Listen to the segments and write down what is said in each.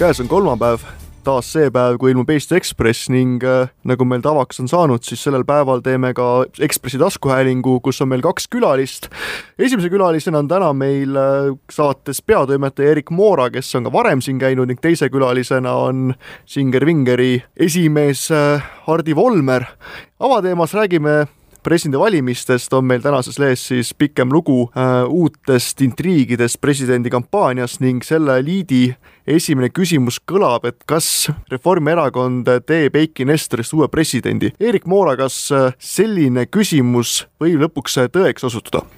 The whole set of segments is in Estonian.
käes on kolmapäev, taas see päev, kui ilmub Eesti Ekspress ning äh, nagu meil tavaks on saanud, siis sellel päeval teeme ka Ekspressi taskuhäälingu, kus on meil kaks külalist. esimese külalisena on täna meil äh, saates peatoimetaja Erik Moora, kes on ka varem siin käinud ning teise külalisena on Singer Vingeri esimees äh, Hardi Volmer. avateemas räägime presidendivalimistest on meil tänases lehes siis pikem lugu äh, uutest intriigidest presidendi kampaanias ning selle liidi esimene küsimus kõlab, et kas Reformierakond teeb Eiki Nestorist uue presidendi. Eerik Moora, kas äh, selline küsimus võib lõpuks tõeks osutuda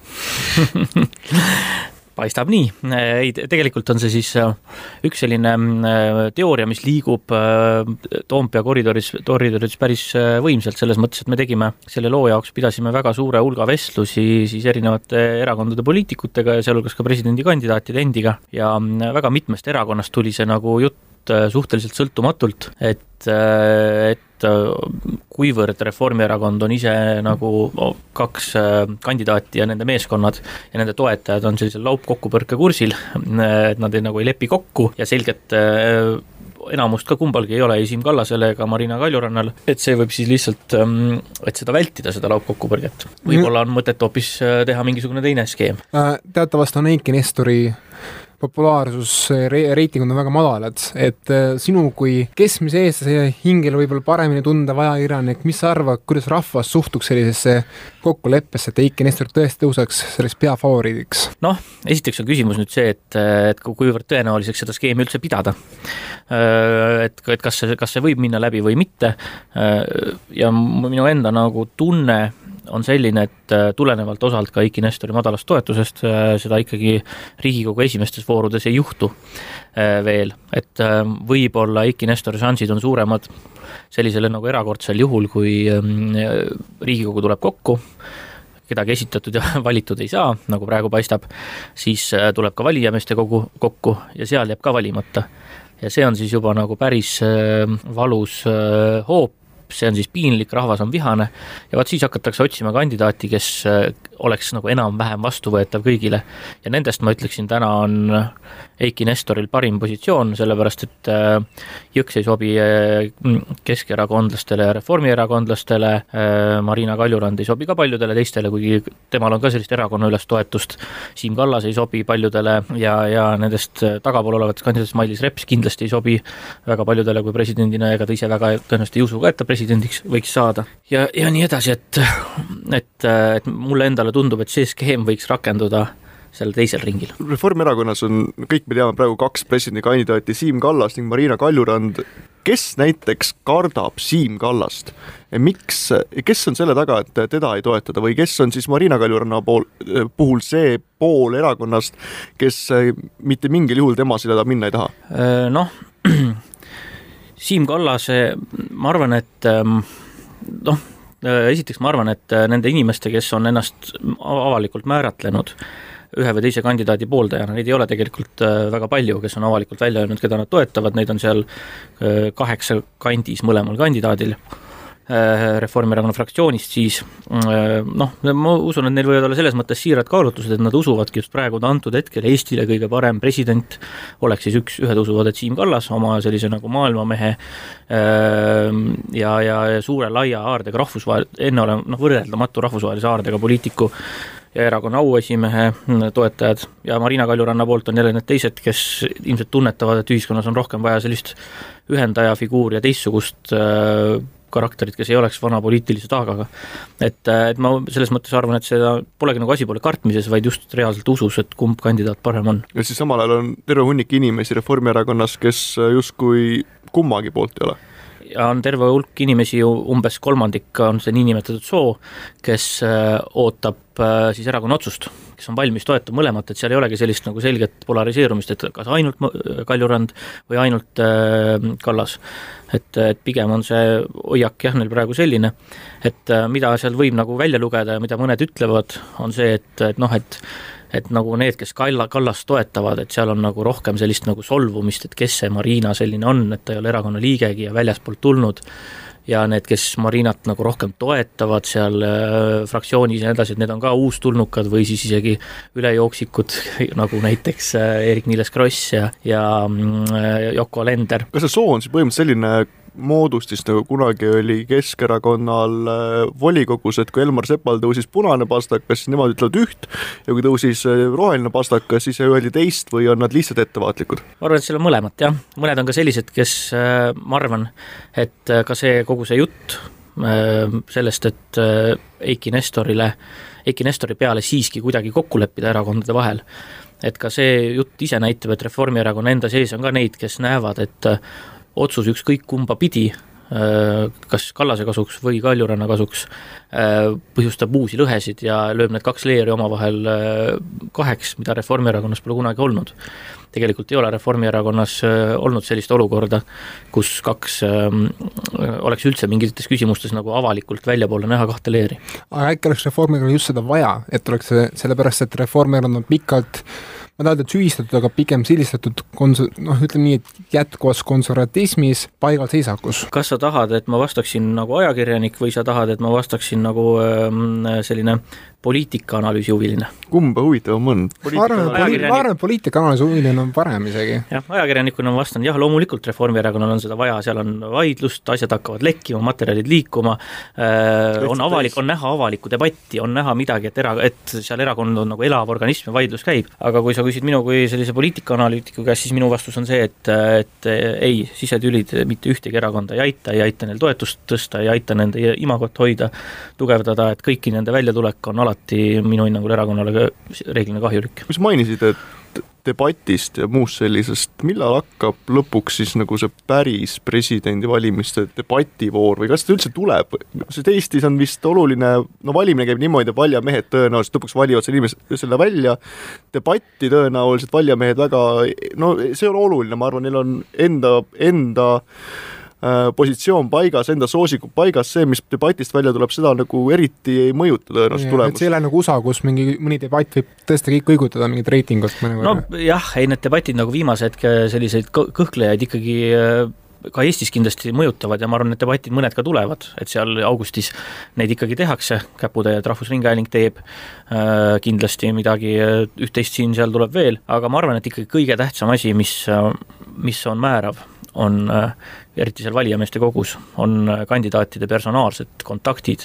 paistab nii, ei tegelikult on see siis äh, üks selline äh, teooria, mis liigub äh, Toompea koridoris, koridoris päris võimsalt, selles mõttes, et me tegime selle loo jaoks, pidasime väga suure hulga vestlusi siis erinevate erakondade poliitikutega ja sealhulgas ka presidendikandidaatide endiga ja väga mitmest erakonnast tuli see nagu jutt suhteliselt sõltumatult, et, et et kuivõrd Reformierakond on ise nagu kaks äh, kandidaati ja nende meeskonnad ja nende toetajad on sellisel laupkokkupõrke kursil, et nad ei, nagu ei lepi kokku ja selget äh, enamust ka kumbalgi ei ole, ei Siim Kallasel ega Marina Kaljurannal, et see võib siis lihtsalt, ähm, et seda vältida, seda laupkokkupõrget. võib-olla on mõtet hoopis äh, teha mingisugune teine skeem. teatavasti on Eiki Nestori populaarsus re, reitingud on väga madalad, et äh, sinu kui keskmise eestlase hingel võib-olla paremini tunda vajakirjanik, mis sa arvad, kuidas rahvas suhtuks sellisesse kokkuleppesse, et Eiki Nestor tõesti tõuseks selleks peafavoriidiks? noh, esiteks on küsimus nüüd see, et, et kuivõrd tõenäoliseks seda skeemi üldse pidada. Äh, et, et kas see, kas see võib minna läbi või mitte äh, ja minu enda nagu tunne on selline, et äh, tulenevalt osalt ka Eiki Nestori madalast toetusest äh, seda ikkagi Riigikogu esimestes voorudes ei juhtu äh, veel, et võib-olla Eiki Nestori šansid on suuremad sellisele nagu erakordsel juhul, kui ähm, Riigikogu tuleb kokku, kedagi esitatud ja valitud ei saa, nagu praegu paistab, siis tuleb ka valijameeste kogu kokku ja seal jääb ka valimata. ja see on siis juba nagu päris valus hoop see on siis piinlik, rahvas on vihane. Ja vaat siis hakatakse otsima kandidaati, kes äh, oleks nagu enam-vähem vastuvõetav kõigile. ja nendest ma ütleksin, täna on Eiki Nestoril parim positsioon, sellepärast et äh, Jõks ei sobi äh, keskerakondlastele ja reformierakondlastele, Marina Kaljurand ei sobi ka paljudele teistele, kuigi temal on ka sellist erakonnaülest toetust, Siim Kallas ei sobi paljudele ja, ja nendest tagapool olevatest kandidaatidest Mailis Reps kindlasti ei sobi väga paljudele kui presidendina, ega ta ise väga tõenäoliselt ei usu ka, et ta presidendiks võiks saada. ja, ja nii edasi, et, et, et mulle endale tundub, et see skeem võiks rakenduda seal teisel ringil. Reformierakonnas on, kõik me teame praegu kaks presidendikandidaati, Siim Kallas ning Marina Kaljurand. kes näiteks kardab Siim Kallast? miks, kes on selle taga, et teda ei toetada või kes on siis Marina Kaljuranna pool, puhul see pool erakonnast, kes mitte mingil juhul tema selja taha minna ei taha? noh, Siim Kallase, ma arvan, et ähm, noh, esiteks ma arvan, et nende inimeste, kes on ennast avalikult määratlenud ühe või teise kandidaadi pooldajana, neid ei ole tegelikult äh, väga palju, kes on avalikult välja öelnud, keda nad toetavad, neid on seal äh, kaheksa kandis mõlemal kandidaadil. Äh, Reformierakonna fraktsioonist, siis äh, noh, ma usun, et neil võivad olla selles mõttes siirad kaalutlused, et nad usuvadki just praegu antud hetkel Eestile kõige parem president oleks siis üks, ühed usuvad, et Siim Kallas oma sellise nagu maailmamehe äh, ja, ja suure laia haardega rahvusvahel, enneolem-, noh, võrreldamatu rahvusvahelise haardega poliitiku ja erakonna auesimehe toetajad ja Marina Kaljuranna poolt on jälle need teised, kes ilmselt tunnetavad, et ühiskonnas on rohkem vaja sellist ühendaja figuuri ja teistsugust äh, karakterit, kes ei oleks vana poliitilise taagaga. et, et ma selles mõttes arvan, et seda polegi nagu asi pole kartmises, vaid just reaalselt usus, et kumb kandidaat parem on. ja siis samal ajal on terve hunnik inimesi Reformierakonnas, kes justkui kummagi poolt ei ole ja on terve hulk inimesi, umbes kolmandik on see niinimetatud soo, kes äh, ootab äh, siis erakonna otsust, kes on valmis toetama mõlemat, et seal ei olegi sellist nagu selget polariseerumist, et kas ainult Kaljurand või ainult äh, Kallas. et, et pigem on see hoiak jah, neil praegu selline, et mida seal võib nagu välja lugeda ja mida mõned ütlevad, on see, et, et noh, et et nagu need, kes Kalla, Kallast toetavad, et seal on nagu rohkem sellist nagu solvumist, et kes see Marina selline on, et ta ei ole erakonna liigegi ja väljaspoolt tulnud ja need, kes Marinat nagu rohkem toetavad seal äh, fraktsioonis ja nii edasi, et need on ka uustulnukad või siis isegi ülejooksikud, nagu näiteks äh, Eerik-Niiles Kross ja, ja mm, Yoko Alender. kas see soo on siis põhimõtteliselt selline moodustis, nagu kunagi oli Keskerakonnal äh, volikogus, et kui Elmar Sepal tõusis punane pastakas, siis nemad ütlevad üht ja kui tõusis äh, roheline pastakas, siis öeldi teist või on nad lihtsalt ettevaatlikud? ma arvan, et seal on mõlemat jah, mõned on ka sellised, kes äh, ma arvan, et ka see, kogu see jutt sellest, et Eiki Nestorile, Eiki Nestori peale siiski kuidagi kokku leppida erakondade vahel, et ka see jutt ise näitab, et Reformierakonna enda sees on ka neid, kes näevad, et otsus ükskõik kumba pidi, äh, kas Kallase kasuks või Kaljuranna kasuks, äh, põhjustab uusi lõhesid ja lööb need kaks leeri omavahel äh, kaheks, mida Reformierakonnas pole kunagi olnud. tegelikult ei ole Reformierakonnas olnud sellist olukorda, kus kaks oleks üldse mingites küsimustes nagu avalikult väljapoole näha kahte leeri. aga äkki oleks Reformierakonnal just seda vaja, et oleks see, sellepärast et Reformierakond on pikalt ma tahan öelda süüdistatud, aga pigem silistatud kons-, noh, ütleme nii, et jätkuvas konservatismis, paigalseisakus. kas sa tahad, et ma vastaksin nagu ajakirjanik või sa tahad, et ma vastaksin nagu äh, selline poliitikaanalüüsi huviline. kumba huvitavam on? ma arvan, et poli-, ma arvan, et poliitikaanalüüsi huviline on parem isegi. jah, ajakirjanikuna ma vastan, jah, loomulikult Reformierakonnal on seda vaja, seal on vaidlust, asjad hakkavad lekkima, materjalid liikuma äh,, on avalik, on näha avalikku debatti, on näha midagi, et era-, et seal erakond on nagu elav organism ja vaidlus käib, aga kui sa küsid minu kui sellise poliitikaanalüütiku käest, siis minu vastus on see, et, et ei, sisetülid mitte ühtegi erakonda ei aita, ei aita neil toetust tõsta, ei aita nende imagot hoida, tugevdada, et kõiki nende väljatulek on alati alati minu hinnangul erakonnale reeglina kahjulik. mis mainisid, et debatist ja muust sellisest, millal hakkab lõpuks siis nagu see päris presidendivalimiste debativoor või kas ta üldse tuleb, sest Eestis on vist oluline, no valimine käib niimoodi, et valijamehed tõenäoliselt lõpuks valivad selle inimese, selle välja, debatti tõenäoliselt valijamehed väga, no see on oluline, ma arvan, neil on enda, enda positsioon paigas, enda soosikud paigas, see, mis debatist välja tuleb, seda nagu eriti ei mõjuta tõenäoliselt tulemust. see ei ole nagu USA, kus mingi mõni debatt võib tõesti kõik kõigutada mingit reitingut mõnevõrra. nojah, ei need debatid nagu viimase hetke selliseid kõhklejaid ikkagi äh, ka Eestis kindlasti mõjutavad ja ma arvan, need debatid mõned ka tulevad, et seal augustis neid ikkagi tehakse, Käputäie Rahvusringhääling teeb äh, kindlasti midagi, üht-teist siin-seal tuleb veel, aga ma arvan, et ikkagi kõige tähtsam asi, mis, mis on määrav, on äh, eriti seal valijameeste kogus, on äh, kandidaatide personaalsed kontaktid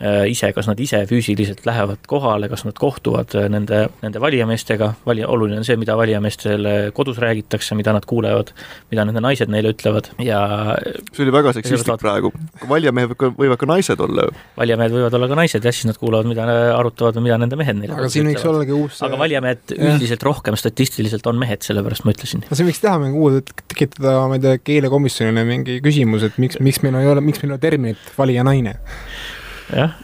äh, ise, kas nad ise füüsiliselt lähevad kohale, kas nad kohtuvad äh, nende, nende valijameestega, valija, oluline on see, mida valijameestele kodus räägitakse, mida nad kuulevad, mida nende naised neile ütlevad ja see oli väga seksistlik praegu, valijamehed võivad ka naised olla ju. valijamehed võivad olla ka naised, jah, siis nad kuulavad, mida arutavad või mida nende mehed neile aga siin võiks ollagi uus aga valijamehed üldiselt rohkem statistiliselt on mehed, sellepärast ma ütlesin. no see võiks teha mingi uue, tekitada, ma ei tea, keelekomisjonile selline mingi küsimus, et miks, miks meil ei ole, miks meil ei ole terminit valija naine? jah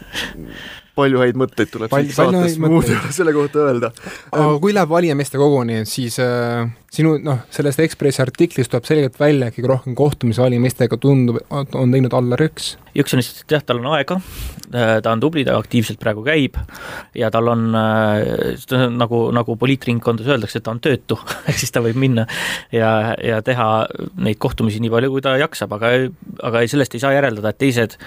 palju häid mõtteid tuleb Pal siit saatest muud selle kohta öelda. aga kui läheb valijameeste koguni, siis äh, sinu noh, sellest Ekspressi artiklist tuleb selgelt välja, kõige rohkem kohtumisi valijameestega tundub, on teinud Allar Jõks. Jõks on lihtsalt jah, tal on aega, äh, ta on tubli, ta aktiivselt praegu käib ja tal on äh, nagu, nagu poliitringkondades öeldakse, et ta on töötu ehk siis ta võib minna ja, ja teha neid kohtumisi nii palju, kui ta jaksab, aga, aga sellest ei saa järeldada, et teised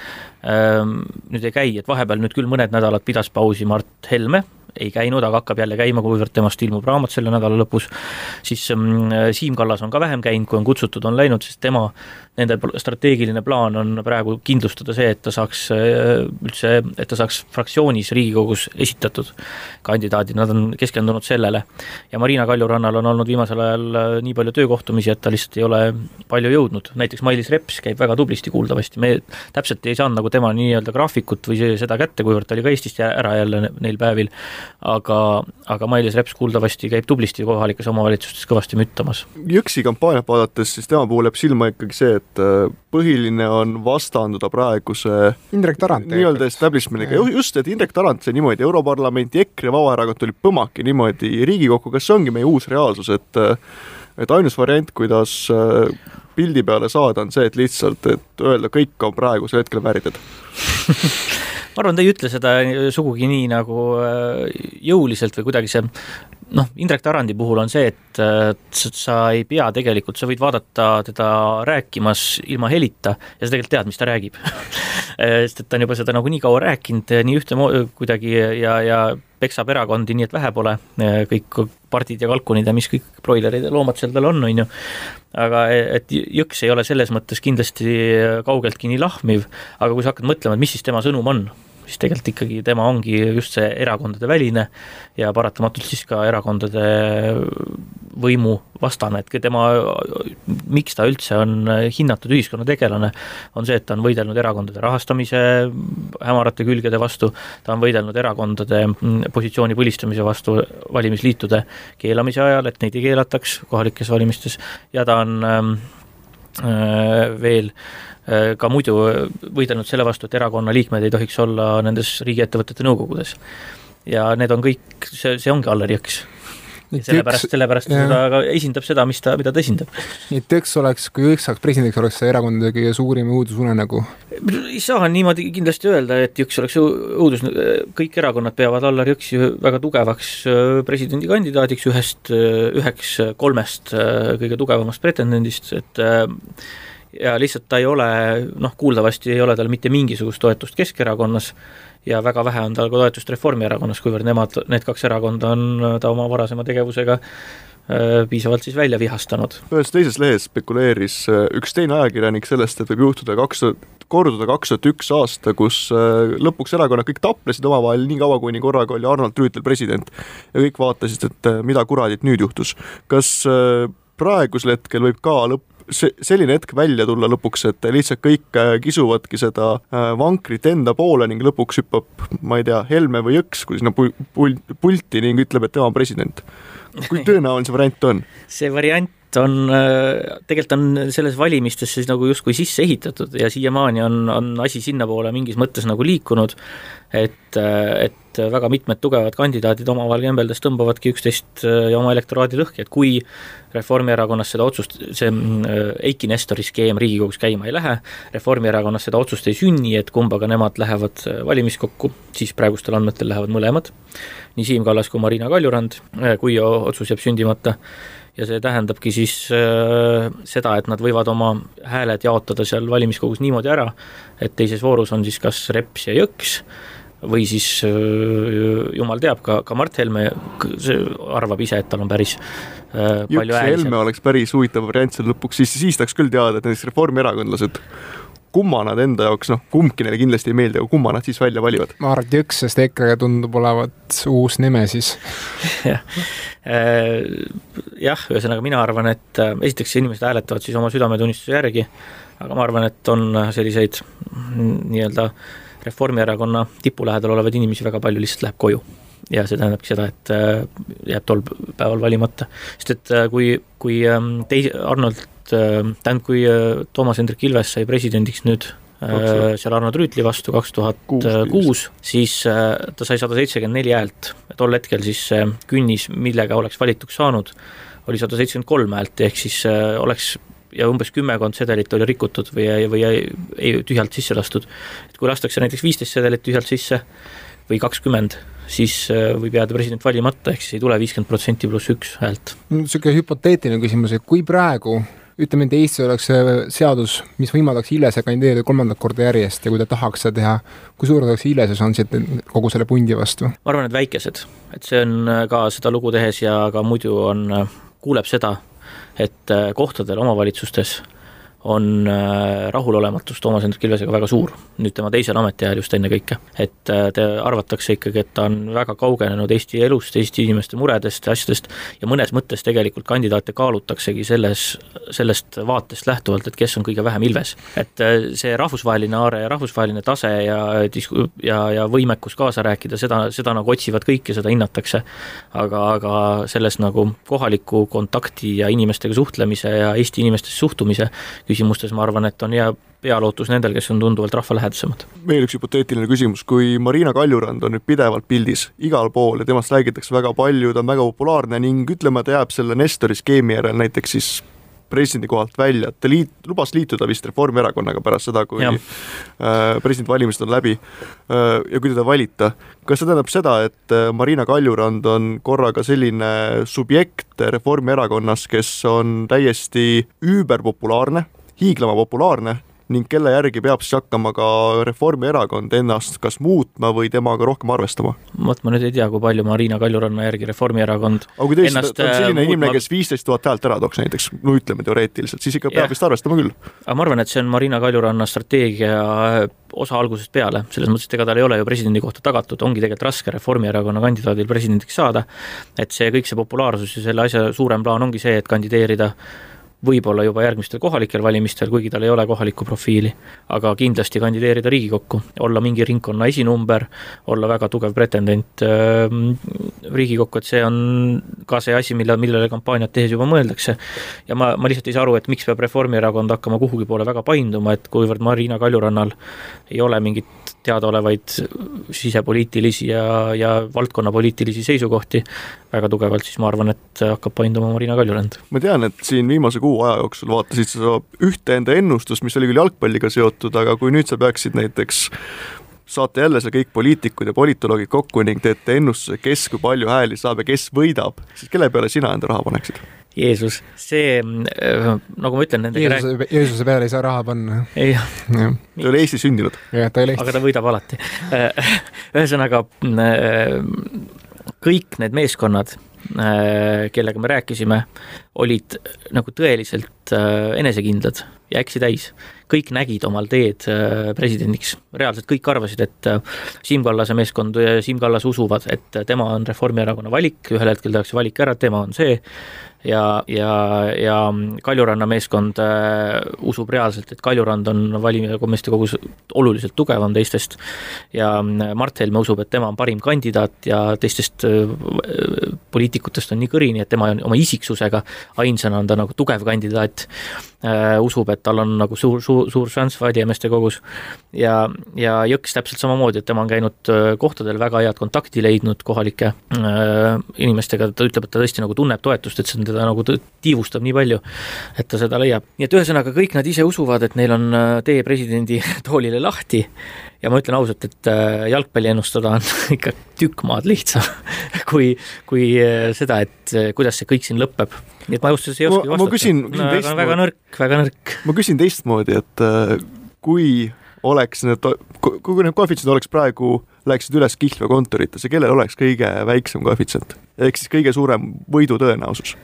ähm, nüüd ei käi, et vahepeal nüüd küll mõned nädalad pidas pausi Mart Helme ei käinud, aga hakkab jälle käima, kuivõrd temast ilmub raamat selle nädala lõpus, siis mm, Siim Kallas on ka vähem käinud, kui on kutsutud, on läinud, sest tema, nende strateegiline plaan on praegu kindlustada see, et ta saaks äh, üldse, et ta saaks fraktsioonis Riigikogus esitatud kandidaadid, nad on keskendunud sellele. ja Marina Kaljurannal on olnud viimasel ajal äh, nii palju töökohtumisi, et ta lihtsalt ei ole palju jõudnud, näiteks Mailis Reps käib väga tublisti kuuldavasti, me täpselt ei saanud nagu tema nii-öelda graafikut või seda kätte, kuivõrd ta oli ka Eestist ära jälle neil päevil aga, aga Mailis Reps kuuldavasti käib tublisti kohalikes omavalitsustes kõvasti müttamas. Jõksi kampaaniat vaadates, siis tema puhul jääb silma ikkagi see, et äh, põhiline on vastanduda praeguse Indrek Tarand nii-öelda establishment'iga, just, et Indrek Tarand sai niimoodi Europarlamenti, EKRE, Vabaerakond tuli põmaki niimoodi Riigikokku, kas see ongi meie uus reaalsus, et et ainus variant, kuidas äh, pildi peale saada, on see, et lihtsalt, et öelda, kõik on praegusel hetkel vääritud. Ma arvan, ta ei ütle seda sugugi nii nagu äh, jõuliselt või kuidagi see noh, Indrek Tarandi puhul on see, et sa ei pea tegelikult, sa võid vaadata teda rääkimas ilma helita ja sa tegelikult tead, mis ta räägib sest et ta on juba seda nagu nii kaua rääkinud nii ühte kuidagi ja, ja peksab erakondi nii, et vähe pole, kõik pardid ja kalkunid ja mis kõik broilerid ja loomad seal tal on, on ju. aga et jõks ei ole selles mõttes kindlasti kaugeltki nii lahmiv, aga kui sa hakkad mõtlema, et mis siis tema sõnum on, siis tegelikult ikkagi tema ongi just see erakondade väline ja paratamatult siis ka erakondade võimu vastane, et tema, miks ta üldse on hinnatud ühiskonnategelane, on see, et ta on võidelnud erakondade rahastamise hämarate külgede vastu, ta on võidelnud erakondade positsiooni põlistamise vastu valimisliitude keelamise ajal, et neid ei keelataks kohalikes valimistes ja ta on ähm, äh, veel äh, ka muidu võidelnud selle vastu, et erakonna liikmed ei tohiks olla nendes riigiettevõtete nõukogudes. ja need on kõik, see, see ongi Allar Jõks. sellepärast, sellepärast ja. ta ka esindab seda, mis ta, mida ta esindab. nii et Jõks oleks, kui Jõks saaks presidendiks, oleks see erakondade kõige suurim õudusunenägu? ei saa niimoodi kindlasti öelda, et Jõks oleks õudus, kõik erakonnad peavad Allar Jõksi väga tugevaks äh, presidendikandidaadiks, ühest, äh, üheks kolmest kõige tugevamast pretendendist, et ja lihtsalt ta ei ole, noh, kuuldavasti ei ole tal mitte mingisugust toetust Keskerakonnas ja väga vähe on tal ka toetust Reformierakonnas, kuivõrd nemad, need kaks erakonda on ta oma varasema tegevusega äh, piisavalt siis välja vihastanud. ühes teises lehes spekuleeris äh, üks teine ajakirjanik sellest, et võib juhtuda kaks tuhat, korduda kaks tuhat üks aasta, kus äh, lõpuks erakonnad kõik taplesid omavahel nii kaua, kuni korraga oli Arnold Rüütel president. ja kõik vaatasid, et mida kuradit nüüd juhtus. kas praegusel hetkel võib ka lõpp, see, selline hetk välja tulla lõpuks, et lihtsalt kõik äh, kisuvadki seda äh, vankrit enda poole ning lõpuks hüppab, ma ei tea, Helme või Jõks, kui sinna pul-, pul-, pulti ning ütleb, et tema on president. kui tõenäoline see variant on? see variant on, äh, tegelikult on selles valimistes siis nagu justkui sisse ehitatud ja siiamaani on, on asi sinnapoole mingis mõttes nagu liikunud, et, et väga mitmed tugevad kandidaadid omavahel kembeldes tõmbavadki üksteist ja oma elektoraadi lõhki, et kui Reformierakonnas seda otsust, see Eiki Nestori skeem Riigikogus käima ei lähe, Reformierakonnas seda otsust ei sünni, et kumbaga nemad lähevad valimiskokku, siis praegustel andmetel lähevad mõlemad, nii Siim Kallas kui Marina Kaljurand, kui otsus jääb sündimata ja see tähendabki siis äh, seda, et nad võivad oma hääled jaotada seal valimiskogus niimoodi ära, et teises voorus on siis kas Reps ja Jõks või siis äh, jumal teab, ka, ka Mart Helme arvab ise, et tal on päris äh, palju hääli. Helme oleks päris huvitav variant seal lõpuks, siis, siis tahaks küll teada, et näiteks reformierakondlased kumma nad enda jaoks, noh, kumbki neile kindlasti ei meeldi, aga kumma nad siis välja valivad? ma arvan, et Jõks, sest EKRE tundub olevat uus Nemesis jah, äh, jah, ühesõnaga mina arvan, et äh, esiteks inimesed hääletavad siis oma südametunnistuse järgi, aga ma arvan, et on selliseid nii-öelda Reformierakonna tipu lähedal olevaid inimesi väga palju lihtsalt läheb koju ja see tähendabki seda, et äh, jääb tol päeval valimata. sest et kui, kui ähm, teis-, Arnold Äh, tähendab, kui äh, Toomas Hendrik Ilves sai presidendiks nüüd äh, seal Arno Trüütli vastu kaks tuhat kuus, siis ta sai sada seitsekümmend neli häält. tol hetkel siis see künnis, millega oleks valituks saanud, oli sada seitsekümmend kolm häält, ehk siis oleks ja umbes kümmekond sedelit oli rikutud või, või ei, ei tühjalt sisse lastud. et kui lastakse näiteks viisteist sedelit tühjalt sisse või kakskümmend, siis võib jääda president valimata, ehk siis ei tule viiskümmend protsenti pluss üks häält. niisugune hüpoteetiline küsimus, et kui praegu ütleme, et Eestis oleks seadus, mis võimaldaks Ilese kandideerida kolmandat korda järjest ja kui ta tahaks seda teha, kui suured oleks Ilese šansid kogu selle pundi vastu? ma arvan, et väikesed, et see on äh, ka seda lugu tehes ja ka muidu on, äh, kuuleb seda, et äh, kohtadel omavalitsustes on äh, rahulolematus Toomas Hendrik Ilvesega väga suur, nüüd tema teisel ametiajal just ennekõike. et äh, te arvatakse ikkagi, et ta on väga kaugenenud Eesti elust, Eesti inimeste muredest ja asjadest ja mõnes mõttes tegelikult kandidaate kaalutaksegi selles, sellest vaatest lähtuvalt, et kes on kõige vähem Ilves. et äh, see rahvusvaheline aare ja rahvusvaheline tase ja disku- ja, ja võimekus kaasa rääkida, seda, seda nagu otsivad kõik ja seda hinnatakse. aga, aga selles nagu kohaliku kontakti ja inimestega suhtlemise ja Eesti inimestesse suhtumise küsimustes ma arvan, et on hea pealootus nendel, kes on tunduvalt rahvalähedasemad. veel üks hüpoteetiline küsimus, kui Marina Kaljurand on nüüd pidevalt pildis igal pool ja temast räägitakse väga palju, ta on väga populaarne ning ütleme, ta jääb selle Nestori skeemi järel näiteks siis presidendi kohalt välja, ta liit-, lubas liituda vist Reformierakonnaga pärast seda, kui ja. äh, presidendivalimised on läbi äh, ja kui teda valita. kas see tähendab seda, et äh, Marina Kaljurand on korraga selline subjekt Reformierakonnas, kes on täiesti üüberpopulaarne, hiiglama populaarne ning kelle järgi peab siis hakkama ka Reformierakond ennast kas muutma või temaga rohkem arvestama? vot ma nüüd ei tea, kui palju Marina Kaljuranna järgi Reformierakond aga kui tõesti on selline äh, inimene, kes viisteist tuhat häält ära tooks näiteks, no ütleme teoreetiliselt, siis ikka peab ja. vist arvestama küll. aga ma arvan, et see on Marina Kaljuranna strateegia osa algusest peale, selles mõttes, et ega tal ei ole ju presidendi kohta tagatud, ongi tegelikult raske Reformierakonna kandidaadil presidendiks saada, et see kõik see populaarsus ja selle asja suurem plaan ongi see, et kandideerida võib-olla juba järgmistel kohalikel valimistel, kuigi tal ei ole kohalikku profiili, aga kindlasti kandideerida Riigikokku, olla mingi ringkonna esinumber, olla väga tugev pretendent äh, Riigikokku, et see on ka see asi, mille, millele kampaaniat tehes juba mõeldakse. ja ma, ma lihtsalt ei saa aru, et miks peab Reformierakond hakkama kuhugi poole väga painduma, et kuivõrd Marina Kaljurannal ei ole mingit teadaolevaid sisepoliitilisi ja, ja valdkonnapoliitilisi seisukohti väga tugevalt, siis ma arvan, et hakkab painduma Marina Kaljurand. ma tean, et siin viimase kuu aja jooksul vaatasid sa ühte enda ennustust, mis oli küll jalgpalliga seotud, aga kui nüüd sa peaksid näiteks saate jälle seal kõik poliitikud ja politoloogid kokku ning teete ennustuse, kes kui palju hääli saab ja kes võidab, siis kelle peale sina enda raha paneksid? Jeesus, see, äh, nagu ma ütlen nendega Jeesuse, rääk... Jeesuse peale ei saa raha panna. jah ja.. ta ei ole Eestis sündinud. jah, ta ei ole Eestis. aga ta võidab alati. Äh, ühesõnaga, äh, kõik need meeskonnad kellega me rääkisime, olid nagu tõeliselt enesekindlad ja äksi täis. Kõik nägid omal teed äh, presidendiks, reaalselt kõik arvasid, et Siim Kallase meeskond, Siim Kallas usuvad, et tema on Reformierakonna valik, ühel hetkel tehakse valik ära, tema on see. ja, ja, ja Kaljuranna meeskond äh, usub reaalselt, et Kaljurand on valijakomeeste kogus oluliselt tugevam teistest. ja äh, Mart Helme usub, et tema on parim kandidaat ja teistest äh, poliitikutest on nii kõrini, et tema on oma isiksusega ainsana on ta nagu tugev kandidaat äh,, usub, et tal on nagu suur, suur, suur šanss valijameeste kogus ja, ja Jõks täpselt samamoodi, et tema on käinud äh, kohtadel väga head kontakti leidnud kohalike äh, inimestega, ta ütleb, et ta tõesti nagu tunneb toetust, et see teda nagu tiivustab nii palju, et ta seda leiab. nii et ühesõnaga, kõik nad ise usuvad, et neil on äh, tee presidendi toolile lahti ja ma ütlen ausalt, et äh, jalgpalli ennustada on ikka tükk maad lihtsam kui, kui seda, et kuidas see kõik siin lõpeb. Nii et ma ausalt öeldes ei oskagi vastata. ma küsin, küsin no, teistmoodi. väga nõrk, väga nõrk. ma küsin teistmoodi, et kui oleks need, kui need koefitsiendid oleks praegu, läheksid üles Kihlvee kontoritesse, kellel oleks kõige väiksem koefitsient? ehk siis kõige suurem võidu tõenäosus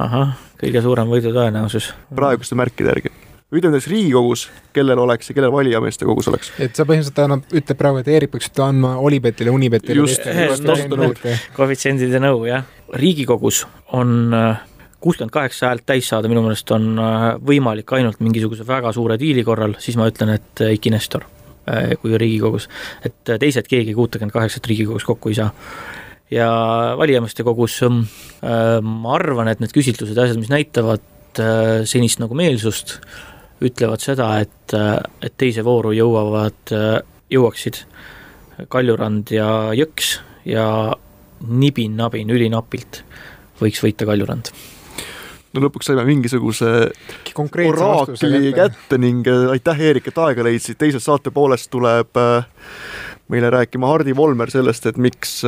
ahah, kõige suurem võidu tõenäosus. praeguste märkide järgi ütleme näiteks Riigikogus, kellel oleks ja kellel valijameeste kogus oleks? et sa põhimõtteliselt annab, ütleb praegu, et Eerik peaks andma Olipetile, Unipetile. just, just nõu. koefitsiendide nõu, jah. riigikogus on äh, kuuskümmend kaheksa häält täis saada, minu meelest on äh, võimalik ainult mingisuguse väga suure diili korral, siis ma ütlen, et Eiki Nestor, äh, kui Riigikogus. et teised keegi kuutekümmet kaheksat Riigikogus kokku ei saa ja valijameeste kogus ähm, äh, ma arvan, et need küsitlused ja asjad, mis näitavad äh, senist nagu meelsust, ütlevad seda, et, äh, et teise vooru jõuavad, jõuaksid Kaljurand ja Jõks ja nibin-nabin ülinapilt võiks võita Kaljurand. No lõpuks saime mingisuguse oraakli kätte ning aitäh, Eerik, et aega leidsid, teises saate poolest tuleb meile rääkima Hardi Volmer sellest, et miks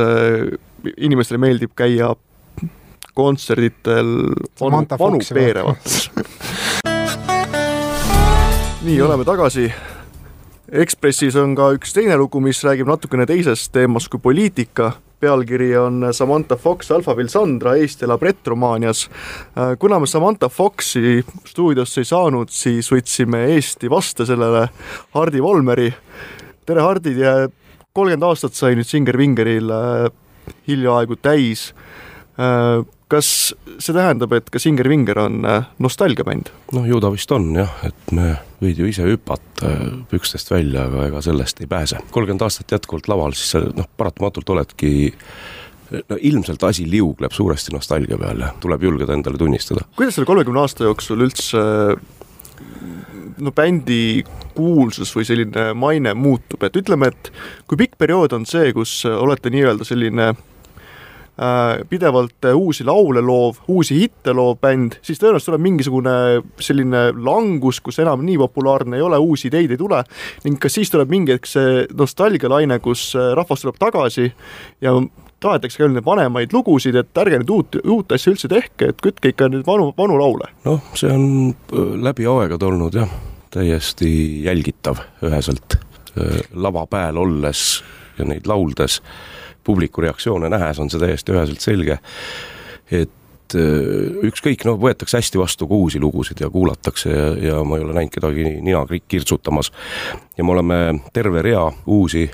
inimestele meeldib käia kontserditel vanu, vanu peere nii, oleme tagasi. Ekspressis on ka üks teine lugu, mis räägib natukene teisest teemast kui poliitika. pealkiri on Samantha Fox, Alphaville Sandra, Eesti elab retromaanias. kuna me Samantha Foxi stuudiosse ei saanud, siis võtsime Eesti vastu sellele Hardi Volmeri. tere, Hardi, kolmkümmend aastat sai nüüd Singer Vingeril hiljaaegu täis. Kas see tähendab, et ka Singer Vinger on äh, nostalgiabänd? noh, ju ta vist on jah, et me võid ju ise hüpata äh, pükstest välja, aga ega sellest ei pääse. kolmkümmend aastat jätkuvalt laval, siis sa noh, paratamatult oledki no ilmselt asi liugleb suuresti nostalgia peale, tuleb julgeda endale tunnistada. kuidas selle kolmekümne aasta jooksul üldse no bändi kuulsus või selline maine muutub, et ütleme, et kui pikk periood on see, kus olete nii-öelda selline pidevalt äh, uusi laule loov, uusi hitte loov bänd, siis tõenäoliselt tuleb mingisugune selline langus, kus enam nii populaarne ei ole, uusi ideid ei tule ning kas siis tuleb mingi hetk see nostalgialaine, kus äh, rahvas tuleb tagasi ja tahetakse ka neid vanemaid lugusid, et ärge nüüd uut, uut asja üldse tehke, et kütke ikka neid vanu, vanu laule. noh, see on läbi aegade olnud jah, täiesti jälgitav üheselt. lava peal olles ja neid lauldes, publiku reaktsioone nähes on see täiesti üheselt selge, et ükskõik, no võetakse hästi vastu ka uusi lugusid ja kuulatakse ja, ja ma ei ole näinud kedagi nina kirtsutamas. ja me oleme terve rea uusi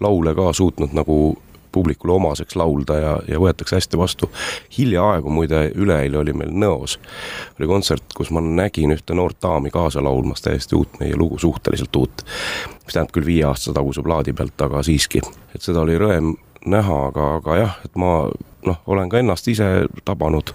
laule ka suutnud nagu publikule omaseks laulda ja, ja võetakse hästi vastu. hiljaaegu muide, üleeile oli meil Nõos, oli kontsert, kus ma nägin ühte noort daami kaasa laulmas täiesti uut meie lugu, suhteliselt uut. mis tähendab küll viie aasta taguse plaadi pealt, aga siiski, et seda oli rõõm näha, aga, aga jah, et ma noh, olen ka ennast ise tabanud,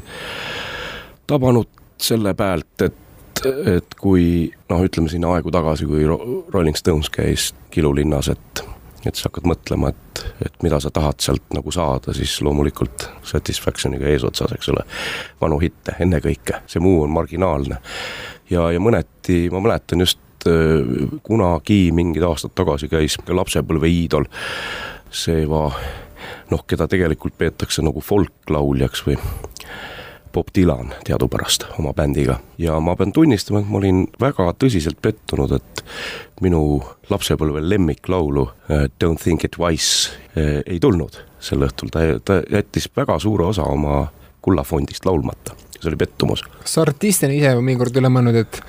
tabanud selle pealt, et et kui noh, ütleme siin aegu tagasi, kui Rolling Stones käis Kilulinnas, et et sa hakkad mõtlema, et, et mida sa tahad sealt nagu saada, siis loomulikult Satisfactioniga eesotsas, eks ole, vanu hitte ennekõike, see muu on marginaalne. ja, ja mõneti ma mäletan just äh, kunagi mingid aastad tagasi käis lapsepõlve iidol, Seva noh, keda tegelikult peetakse nagu folklauljaks või Bob Dylan teadupärast oma bändiga. Ja ma pean tunnistama, et ma olin väga tõsiselt pettunud, et minu lapsepõlve lemmiklaulu äh, Don't think it twice äh, ei tulnud sel õhtul, ta, ta jättis väga suure osa oma kullafondist laulmata see oli pettumus. kas sa artistina ise mõnikord üle mõelnud, et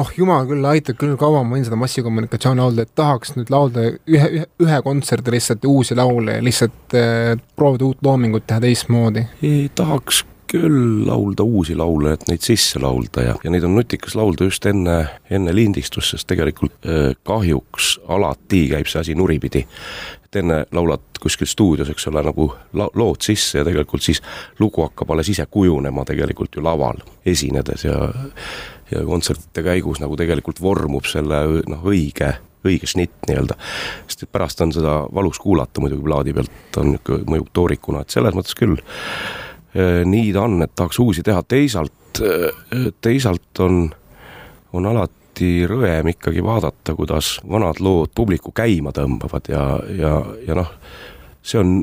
oh jumal küll, aitab küll, kaua ma võin seda massikommunikatsiooni laulda, et tahaks nüüd laulda ühe, ühe, ühe kontserdi lihtsalt uusi laule ja lihtsalt äh, proovida uut loomingut teha teistmoodi? ei tahaks küll laulda uusi laule, et neid sisse laulda ja, ja neid on nutikas laulda just enne, enne lindistust, sest tegelikult äh, kahjuks alati käib see asi nuripidi. Et enne laulad kuskil stuudios, eks ole, nagu la-, lood sisse ja tegelikult siis lugu hakkab alles ise kujunema tegelikult ju laval esinedes ja ja kontsertide käigus nagu tegelikult vormub selle noh, õige õige šnitt nii-öelda. sest et pärast on seda valus kuulata muidugi plaadi pealt, on niisugune, mõjub toorikuna, et selles mõttes küll Äh, nii ta on, et tahaks uusi teha, teisalt, äh, teisalt on, on alati rõõm ikkagi vaadata, kuidas vanad lood publiku käima tõmbavad ja, ja, ja noh, see on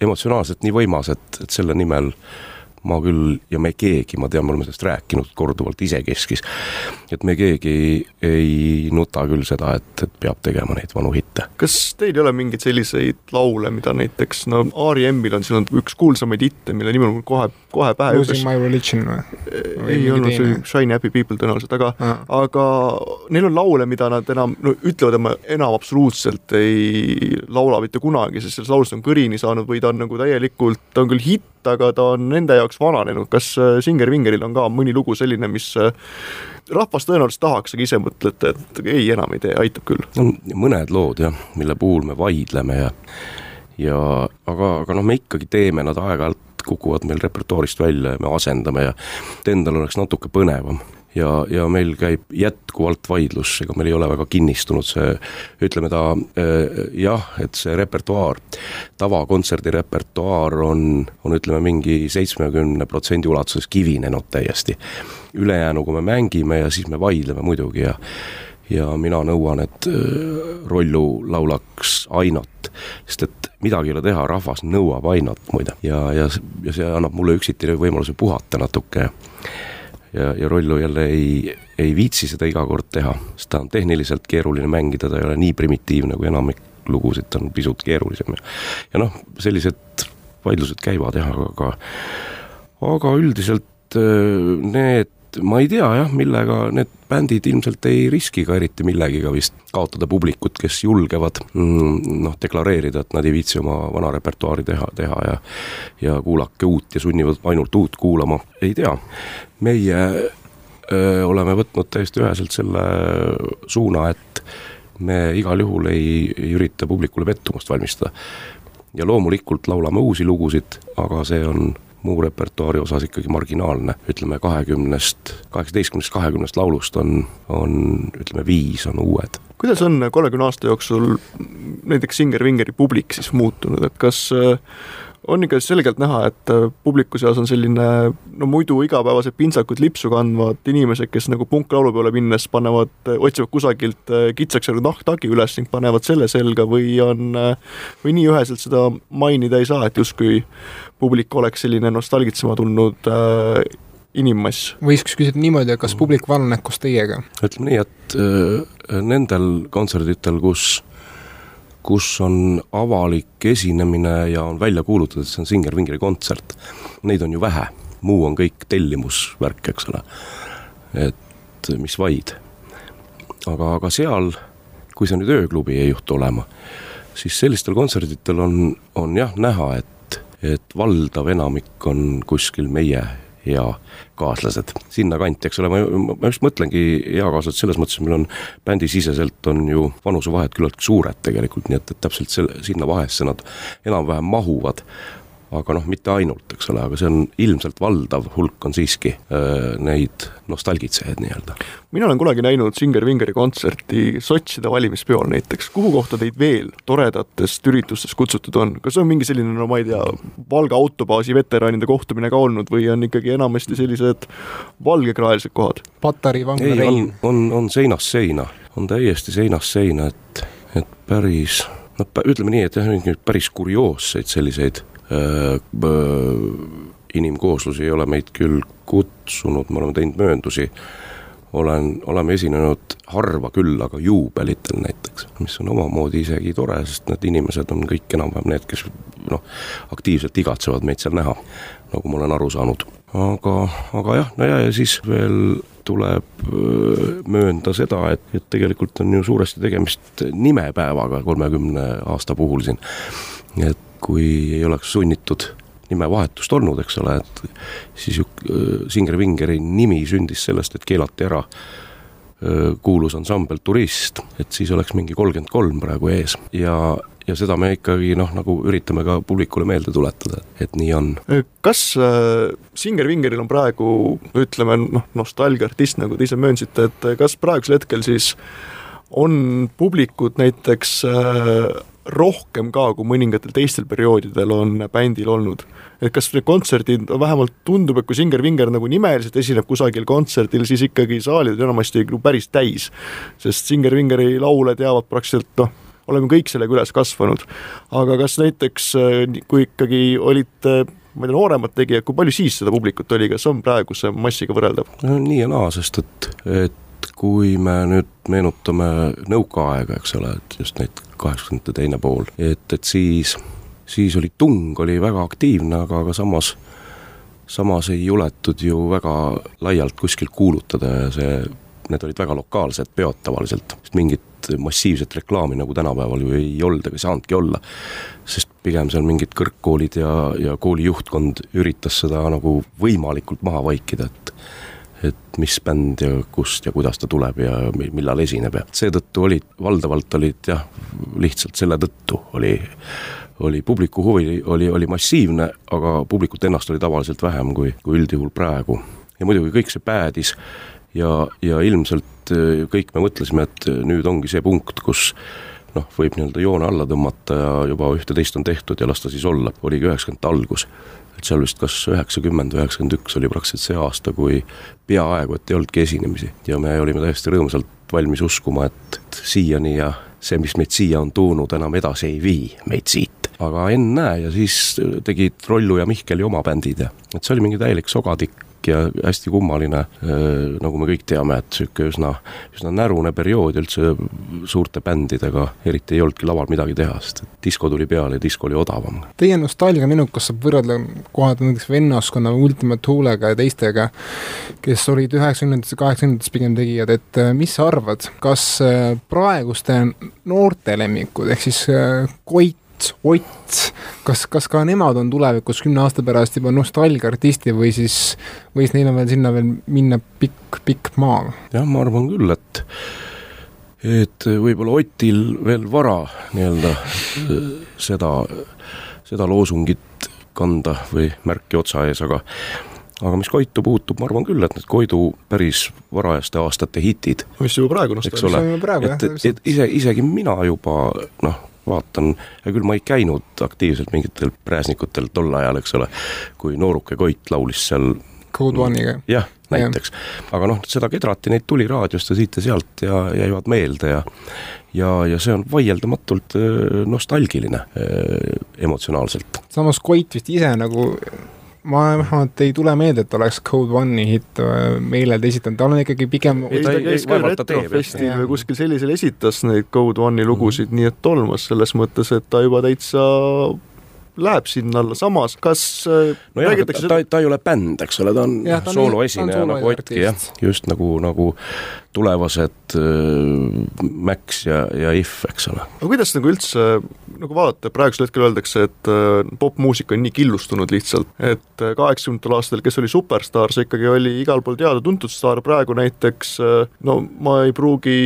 emotsionaalselt nii võimas, et, et selle nimel äh, ma küll ja me keegi, ma tean, me oleme sellest rääkinud korduvalt isekeskis, et me keegi ei nuta küll seda, et, et peab tegema neid vanu hitte. kas teil ei ole mingeid selliseid laule, mida näiteks no R.E.M-il on, seal on üks kuulsamaid hitte, mille nimi on kohe, kohe pähe Losing my religion või? ei olnud, see oli Shiny Happy People tõenäoliselt, aga ah., aga neil on laule, mida nad enam, no ütlevad, et ma enam absoluutselt ei laula mitte kunagi, sest selles laulus on kõrini saanud või ta on nagu täielikult, ta on küll hitt, aga ta on nende jaoks vananenud, kas äh, Singer Vingeril on ka mõni lugu selline, mis äh, rahvas tõenäoliselt tahaks, aga ise mõtlete, et ei, enam ei tee, aitab küll? mõned lood jah, mille puhul me vaidleme ja ja aga, aga noh, me ikkagi teeme nad aeg-ajalt kukuvad meil repertuaarist välja ja me asendame ja et endal oleks natuke põnevam ja, ja meil käib jätkuvalt vaidlus, ega meil ei ole väga kinnistunud see, ütleme ta äh, jah, et see repertuaar, tavakontserdi repertuaar on, on ütleme mingi seitsmekümne protsendi ulatuses kivinenud täiesti. ülejäänuga me mängime ja siis me vaidleme muidugi ja ja mina nõuan, et äh, Rollu laulaks Ainot, sest et midagi ei ole teha, rahvas nõuab Ainot muide ja, ja, ja see annab mulle üksiti võimaluse puhata natuke ja, ja Rollo jälle ei, ei viitsi seda iga kord teha, sest ta on tehniliselt keeruline mängida, ta ei ole nii primitiivne kui enamik lugusid, ta on pisut keerulisem. Ja ja noh, sellised vaidlused käivad jah, aga aga üldiselt äh, need ma ei tea jah, millega need bändid ilmselt ei riski ka eriti millegiga vist kaotada publikut, kes julgevad mm, noh, deklareerida, et nad ei viitsi oma vana repertuaari teha, teha ja ja kuulake uut ja sunnivad ainult uut kuulama, ei tea. meie öö, oleme võtnud täiesti üheselt selle suuna, et me igal juhul ei, ei ürita publikule pettumust valmistada. ja loomulikult laulame uusi lugusid, aga see on muu repertuaari osas ikkagi marginaalne, ütleme kahekümnest, kaheksateistkümnest, kahekümnest laulust on, on ütleme viis on uued kuidas on kolmekümne aasta jooksul näiteks Singer Vingeri publik siis muutunud, et kas äh, on ikka selgelt näha, et äh, publiku seas on selline no muidu igapäevased pintsakud lipsu kandvad inimesed, kes nagu punklaulu peale minnes panevad, otsivad kusagilt kitsaks jäänud nahktagi üles ning panevad selle selga või on, või nii üheselt seda mainida ei saa, et justkui publik oleks selline nostalgitsema tulnud äh, inimmass. võiks küsida niimoodi, et kas publik vananeb koos teiega? ütleme nii, et äh, nendel kontserditel, kus, kus on avalik esinemine ja on välja kuulutatud, et see on Singer Vingeri kontsert, neid on ju vähe, muu on kõik tellimusvärk, eks ole. et mis vaid. aga, aga seal, kui see nüüd ööklubi ei juhtu olema, siis sellistel kontserditel on, on jah näha, et et valdav enamik on kuskil meie eakaaslased, sinnakanti, eks ole, ma, ma just mõtlengi eakaaslased selles mõttes, et meil on bändisiseselt on ju vanusevahed küllaltki suured tegelikult, nii et, et täpselt selle, sinna vahesse nad enam-vähem mahuvad aga noh, mitte ainult, eks ole, aga see on ilmselt valdav hulk on siiski äh, neid nostalgitsejaid nii-öelda. mina olen kunagi näinud Singer Vingeri kontserti sotside valimispeol näiteks, kuhu kohta teid veel toredatest üritustest kutsutud on, kas on mingi selline, no ma ei tea, Valga autobaasi veteranide kohtumine ka olnud või on ikkagi enamasti sellised valgekraelised kohad? Patari vangla Rein. on, on, on seinast seina, on täiesti seinast seina, et, et päris noh, ütleme nii, et jah, päris kurioosseid selliseid Äh, inimkooslusi ei ole meid küll kutsunud, me oleme teinud mööndusi, olen, oleme esinenud harva küll, aga juubelitel näiteks, mis on omamoodi isegi tore, sest need inimesed on kõik enam-vähem need, kes noh, aktiivselt igatsevad meid seal näha, nagu ma olen aru saanud. aga, aga jah, no ja, ja siis veel tuleb äh, möönda seda, et, et tegelikult on ju suuresti tegemist nimepäevaga kolmekümne aasta puhul siin. et kui ei oleks sunnitud nimevahetust olnud, eks ole, et siis ju äh, Singer Vingeri nimi sündis sellest, et keelati ära äh, kuulus ansambel Turist, et siis oleks mingi kolmkümmend kolm praegu ees ja, ja seda me ikkagi noh, nagu üritame ka publikule meelde tuletada, et nii on. kas äh, Singer Vingeril on praegu ütleme noh, nostalgiaartist, nagu te ise möönsite, et kas praegusel hetkel siis on publikut näiteks äh, rohkem ka, kui mõningatel teistel perioodidel on bändil olnud. et kas need kontserdid, vähemalt tundub, et kui Singer Vinger nagu nimeliselt esineb kusagil kontserdil, siis ikkagi saalid on enamasti nagu päris täis. sest Singer Vingeri laule teavad praktiliselt noh, oleme kõik sellega üles kasvanud. aga kas näiteks, kui ikkagi olite ma ei tea, nooremad tegijad, kui palju siis seda publikut oli, kas on praeguse massiga võrreldav? no nii ja naa, sest et, et kui me nüüd meenutame nõukaaega, eks ole, et just neid kaheksakümnendate teine pool, et, et siis, siis oli tung oli väga aktiivne, aga, aga samas, samas ei juletud ju väga laialt kuskil kuulutada ja see, need olid väga lokaalsed peod tavaliselt, sest mingit massiivset reklaami nagu tänapäeval ju ei olnud ega saanudki olla. sest pigem seal mingid kõrgkoolid ja, ja kooli juhtkond üritas seda nagu võimalikult maha vaikida, et et mis bänd ja kust ja kuidas ta tuleb ja millal esineb ja seetõttu olid, valdavalt olid jah, lihtsalt selle tõttu oli, oli publiku huvi oli, oli massiivne, aga publikut ennast oli tavaliselt vähem kui, kui üldjuhul praegu. ja muidugi kõik see päädis ja, ja ilmselt eh, kõik me mõtlesime, et nüüd ongi see punkt, kus noh, võib nii-öelda joone alla tõmmata ja juba ühte-teist on tehtud ja las ta siis olla, oligi üheksakümnendate algus. Et seal vist kas üheksakümmend või üheksakümmend üks oli praktiliselt see aasta, kui peaaegu et ei olnudki esinemisi. Ja me olime täiesti rõõmsalt valmis uskuma, et siiani ja see, mis meid siia on toonud, enam edasi ei vii meid siit. aga ennäe, ja siis tegid Rollu ja Mihkeli oma bändid ja et see oli mingi täielik sogatikk pikk ja hästi kummaline, nagu me kõik teame, et niisugune üsna, üsna närune periood üldse suurte bändidega, eriti ei olnudki laval midagi teha, sest et disko tuli peale ja disko oli odavam. Teie nostalgiamenukas saab võrrelda kohati näiteks vennaskonna Ultimate Hoolega ja teistega, kes olid üheksakümnendates ja kaheksakümnendates pigem tegijad, et mis sa arvad, kas praeguste noorte lemmikud, ehk siis Koit, Ott, kas, kas ka nemad on tulevikus kümne aasta pärast juba nostalgiaartisti või siis võis neil on veel sinna veel minna pikk, pikk maa? jah, ma arvan küll, et et võib-olla Otil veel vara nii-öelda seda, seda loosungit kanda või märki otsa ees, aga aga mis Koitu puutub, ma arvan küll, et need Koidu päris varajaste aastate hitid, mis juba praegu eks nostalgia. ole ju et, et täpselt. ise, isegi mina juba noh, vaatan, hea küll, ma ei käinud aktiivselt mingitel pääsnikutel tol ajal, eks ole, kui nooruke Koit laulis seal Code One'iga. jah, näiteks, aga noh, seda kedrati, neid tuli raadiost ja siit ja sealt ja jäivad meelde ja ja, ja see on vaieldamatult öö, nostalgiline öö, emotsionaalselt. samas Koit vist ise nagu ma vähemalt ei tule meelde, et oleks Code One'i hitt äh, meeleldi esitanud, ta on ikkagi pigem ei, ta käis ka teeb, retrofestil jah. või kuskil sellisel esitas neid Code One'i lugusid, nii et tolmas selles mõttes, et ta juba täitsa läheb sinna alla, samas kas äh, nojah, räägitakse ta, ta, ta ei ole bänd, eks ole, ta on Jah, sooloesineja nagu Otki jah just nagu, nagu tulevased äh, Max ja, ja If, eks ole. aga kuidas nagu üldse nagu vaadata, praegusel hetkel öeldakse, et äh, popmuusika on nii killustunud lihtsalt, et äh, kaheksakümnendatel aastatel, kes oli superstaar, see ikkagi oli igal pool teada-tuntud staar, praegu näiteks äh, no ma ei pruugi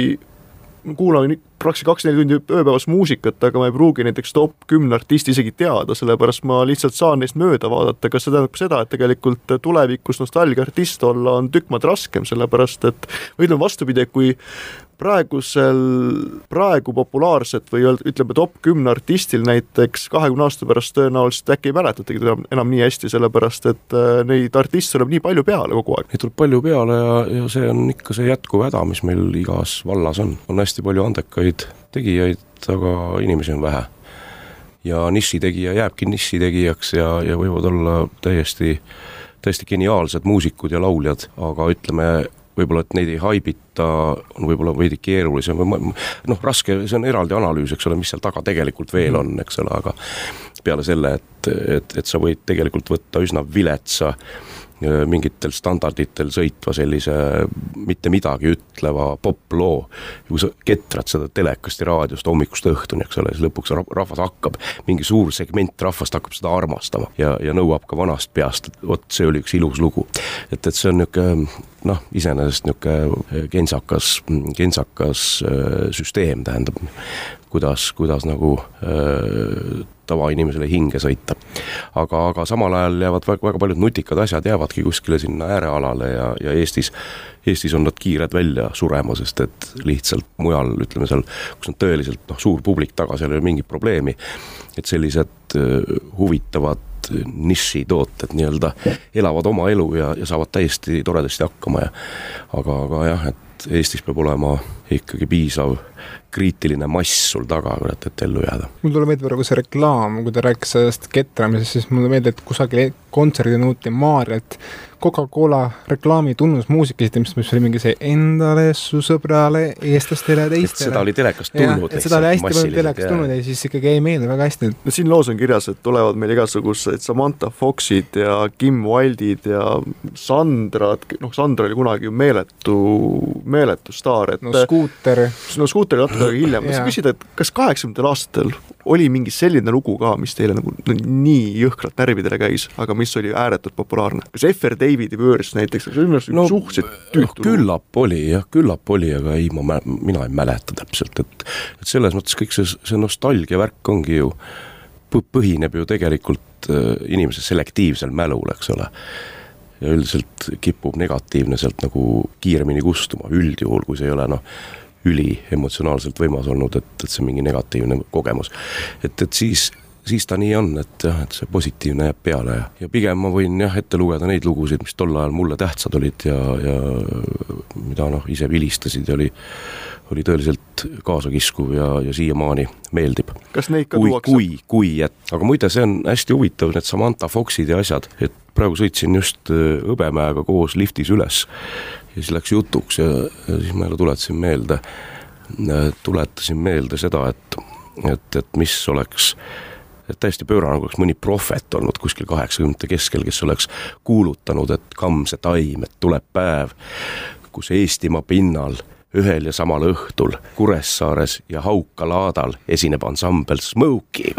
kuulan praktiliselt kakskümmend neli tundi ööpäevas muusikat, aga ma ei pruugi näiteks top kümne artisti isegi teada, sellepärast ma lihtsalt saan neist mööda vaadata, kas see tähendab seda, et tegelikult tulevikus nostalgiaartist olla on tükk maad raskem, sellepärast et või ütleme vastupidi, kui praegusel, praegu populaarset või ütleme top kümne artistil näiteks kahekümne aasta pärast tõenäoliselt äkki ei mäletatagi teda enam nii hästi, sellepärast et äh, neid artiste tuleb nii palju peale kogu aeg. Neid tuleb palju peale ja, ja see on ikka see jätkuv häda, mis meil igas vallas on. on hästi palju andekaid tegijaid, aga inimesi on vähe. ja nišitegija jääbki nišitegijaks ja, ja võivad olla täiesti, täiesti geniaalsed muusikud ja lauljad, aga ütleme, võib-olla et neid ei haibita, on võib-olla veidi keerulisem või noh, raske, see on eraldi analüüs, eks ole, mis seal taga tegelikult veel on, eks ole, aga peale selle, et, et, et sa võid tegelikult võtta üsna viletsa öö, mingitel standarditel sõitva sellise mitte midagi ütleva poploo. kui sa ketrad seda telekast ja raadiost hommikust õhtuni, eks ole, siis lõpuks ra- rahvas hakkab, mingi suur segment rahvast hakkab seda armastama ja, ja nõuab ka vanast peast, et vot see oli üks ilus lugu. et, et see on niisugune noh, iseenesest niisugune kentsakas, kentsakas öö, süsteem, tähendab, kuidas, kuidas nagu öö, tavainimesele hinge sõita. aga, aga samal ajal jäävad väga, väga paljud nutikad asjad jäävadki kuskile sinna äärealale ja, ja Eestis, Eestis on nad kiired välja surema, sest et lihtsalt mujal, ütleme seal, kus on tõeliselt noh, suur publik taga, seal ei ole mingit probleemi. et sellised huvitavad nišitooted nii-öelda elavad oma elu ja, ja saavad täiesti toredasti hakkama ja aga, aga jah, et Eestis peab olema ikkagi piisav kriitiline mass sul taga, kurat, et ellu jääda. mul tuleb meelde praegu see reklaam, kui ta rääkis sellest ketramisest, siis mulle meeldib, et kusagil kontserdil nõuti Maarjalt Coca-Cola reklaami tunnusmuusika esitamist, mis oli mingi see endale, su sõbrale, eestlastele, et teistele. seda oli telekast tulnud. et seda oli hästi palju telekast tulnud ja siis ikkagi jäi meelde väga hästi, et no siin loos on kirjas, et tulevad meil igasugused Samantha Foxid ja Kim Wildid ja Sandrad, noh Sandra oli kunagi ju meeletu, meeletu staar, et no skuuter, no Scooter natuke aega hiljem, ma tahtsin küsida, et kas kaheksakümnendatel aastatel oli mingi selline lugu ka, mis teile nagu no, nii jõhkralt närvidele käis, aga mis oli ääretult populaarne? kas Effer Davidi Words näiteks, see on minu arust no no, suhteliselt tüütu lugu. küllap oli jah, küllap oli, aga ei, ma, mina ei mäleta täpselt, et et selles mõttes kõik see, see nostalgia värk ongi ju, põhineb ju tegelikult äh, inimese selektiivsel mälul, eks ole ja üldiselt kipub negatiivne sealt nagu kiiremini kustuma, üldjuhul, kui see ei ole noh, üliemotsionaalselt võimas olnud, et, et see mingi negatiivne kogemus. et, et siis, siis ta nii on, et jah, et see positiivne jääb peale ja, ja pigem ma võin jah ette lugeda neid lugusid, mis tol ajal mulle tähtsad olid ja, ja mida noh, ise vilistasid ja oli, oli tõeliselt kaasakiskuv ja, ja siiamaani meeldib kas neid ka kui, tuuakse? kui, kui, et aga muide, see on hästi huvitav, need Samantha Foxid ja asjad, et praegu sõitsin just äh, Hõbemäega koos liftis üles ja siis läks jutuks ja, ja siis ma jälle tuletasin meelde, tuletasin meelde seda, et, et, et mis oleks et täiesti pöörane, kui oleks mõni prohvet olnud kuskil kaheksakümnendate keskel, kes oleks kuulutanud, et kamm see taim, et tuleb päev, kus Eestimaa pinnal ühel ja samal õhtul Kuressaares ja Hauka-Laadal esineb ansambel Smokey.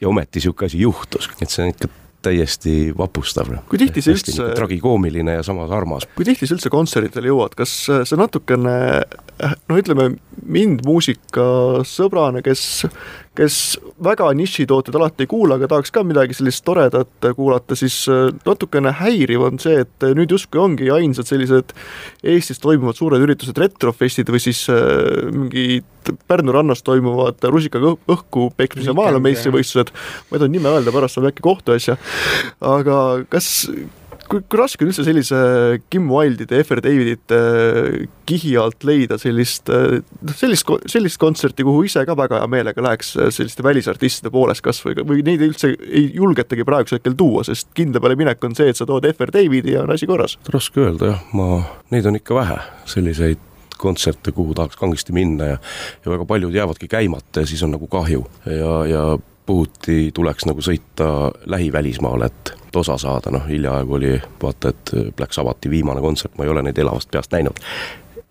ja ometi niisugune asi juhtus, et see on ikka täiesti vapustav. Kui tihti see üldse- tragikoomiline ja samas armas. kui tihti sa üldse kontsertidele jõuad, kas see natukene noh, ütleme mind muusikasõbrana, kes, kes väga nišitooteid alati ei kuula, aga tahaks ka midagi sellist toredat kuulata, siis äh, natukene häiriv on see, et nüüd justkui ongi ainsad sellised Eestis toimuvad suured üritused, retrofestid või siis äh, mingid Pärnu rannas toimuvad rusikaga õhku peksmise maailmameistrivõistlused. ma ei taha nime öelda, pärast saab äkki kohtuasja. aga kas kui, kui raske on üldse sellise Kim Wilde'ide, F.R. Davidite äh, kihi alt leida sellist, äh, noh, sellist, sellist kontserti, kuhu ise ka väga hea meelega läheks äh, selliste välisartistide poolest kas või, või neid üldse ei julgetagi praegusel hetkel tuua, sest kindla peale minek on see, et sa tood F.R. Davidi ja on asi korras. raske öelda jah, ma, neid on ikka vähe, selliseid kontserte, kuhu tahaks kangesti minna ja ja väga paljud jäävadki käimata ja siis on nagu kahju ja, ja puhuti tuleks nagu sõita lähivälismaale, et osa saada, noh hiljaaegu oli vaata, et Black Sabbathi viimane kontsert, ma ei ole neid elavast peast näinud.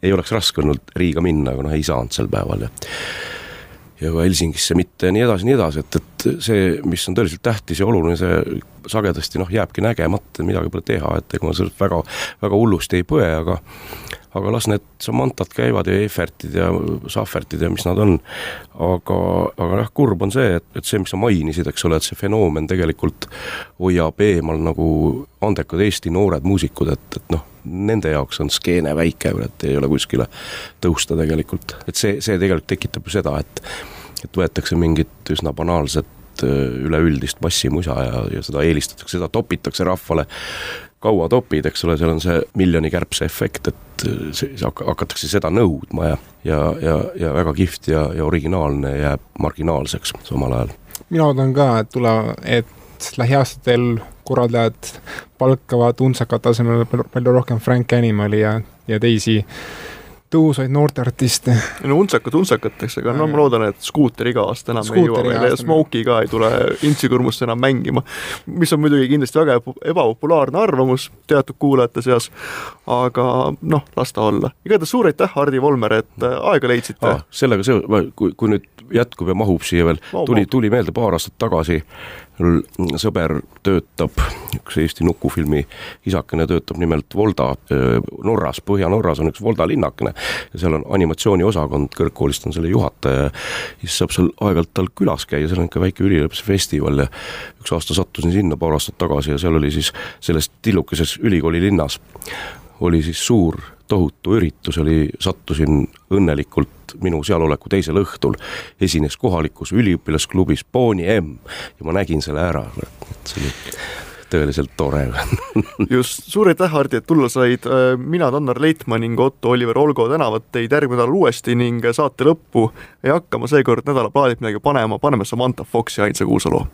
ei oleks raske olnud Riiga minna, aga noh, ei saanud sel päeval ja ja ka Helsingisse mitte ja nii edasi, nii edasi, et, et see, mis on tõeliselt tähtis ja oluline, see sagedasti noh, jääbki nägemata, midagi pole teha, et ega ma sellest väga, väga hullusti ei põe, aga aga las need Samantat käivad ja Eifertid ja Sahvertid ja mis nad on. aga, aga jah, kurb on see, et, et see, mis sa mainisid, eks ole, et see fenoomen tegelikult hoiab eemal nagu andekad Eesti noored muusikud, et, et noh, nende jaoks on skeene väike, et ei ole kuskile tõusta tegelikult, et see, see tegelikult tekitab ju seda, et et võetakse mingit üsna banaalset üleüldist massimusa ja, ja seda eelistatakse, seda topitakse rahvale kaua topid, eks ole, seal on see miljoni kärbse efekt, et see, hakatakse seda nõudma ja, ja, ja, ja väga kihvt ja, ja originaalne jääb marginaalseks samal ajal. mina loodan ka, et tule, et lähiaastatel korraldajad palkavad Untsaka tasemel palju rohkem Frank Animali ja, ja teisi tõhusaid noorteartiste. no untsakad untsakateks, aga no ma loodan, et skuuter iga aasta enam Skuuteri ei jõua meile ja Smokey ka ei tule Intsikurmust enam mängima. mis on muidugi kindlasti väga ebapopulaarne arvamus teatud kuulajate seas, aga noh, las ta olla. igatahes suur aitäh, Hardi Volmer, et äh, aega leidsite ah,. sellega seoses, kui, kui nüüd jätkub ja mahub siia veel, tuli, tuli meelde paar aastat tagasi sõber töötab, üks Eesti nukufilmi isakene töötab nimelt Volda Norras, Põhja-Norras on üks Volda linnakene. Ja seal on animatsiooniosakond, kõrgkoolist on selle juhataja ja siis saab seal aeg-ajalt tal külas käia, seal on ikka väike üliõpilasfestival ja üks aasta sattusin sinna paar aastat tagasi ja seal oli siis selles tillukeses ülikooli linnas oli siis suur tohutu üritus oli, sattusin õnnelikult minu sealoleku teisel õhtul, esines kohalikus üliõpilasklubis Boni M ja ma nägin selle ära, et see oli tõeliselt tore. Just, suur aitäh, Hardi, et tulla said. mina, Tannar Leitmaa ning Otto Oliver Olgo tänavat teid järgmine nädal uuesti ning saate lõppu. Ei hakka ma seekord nädala plaadid midagi panema, paneme Samantha Foxi ainsa kuusa loo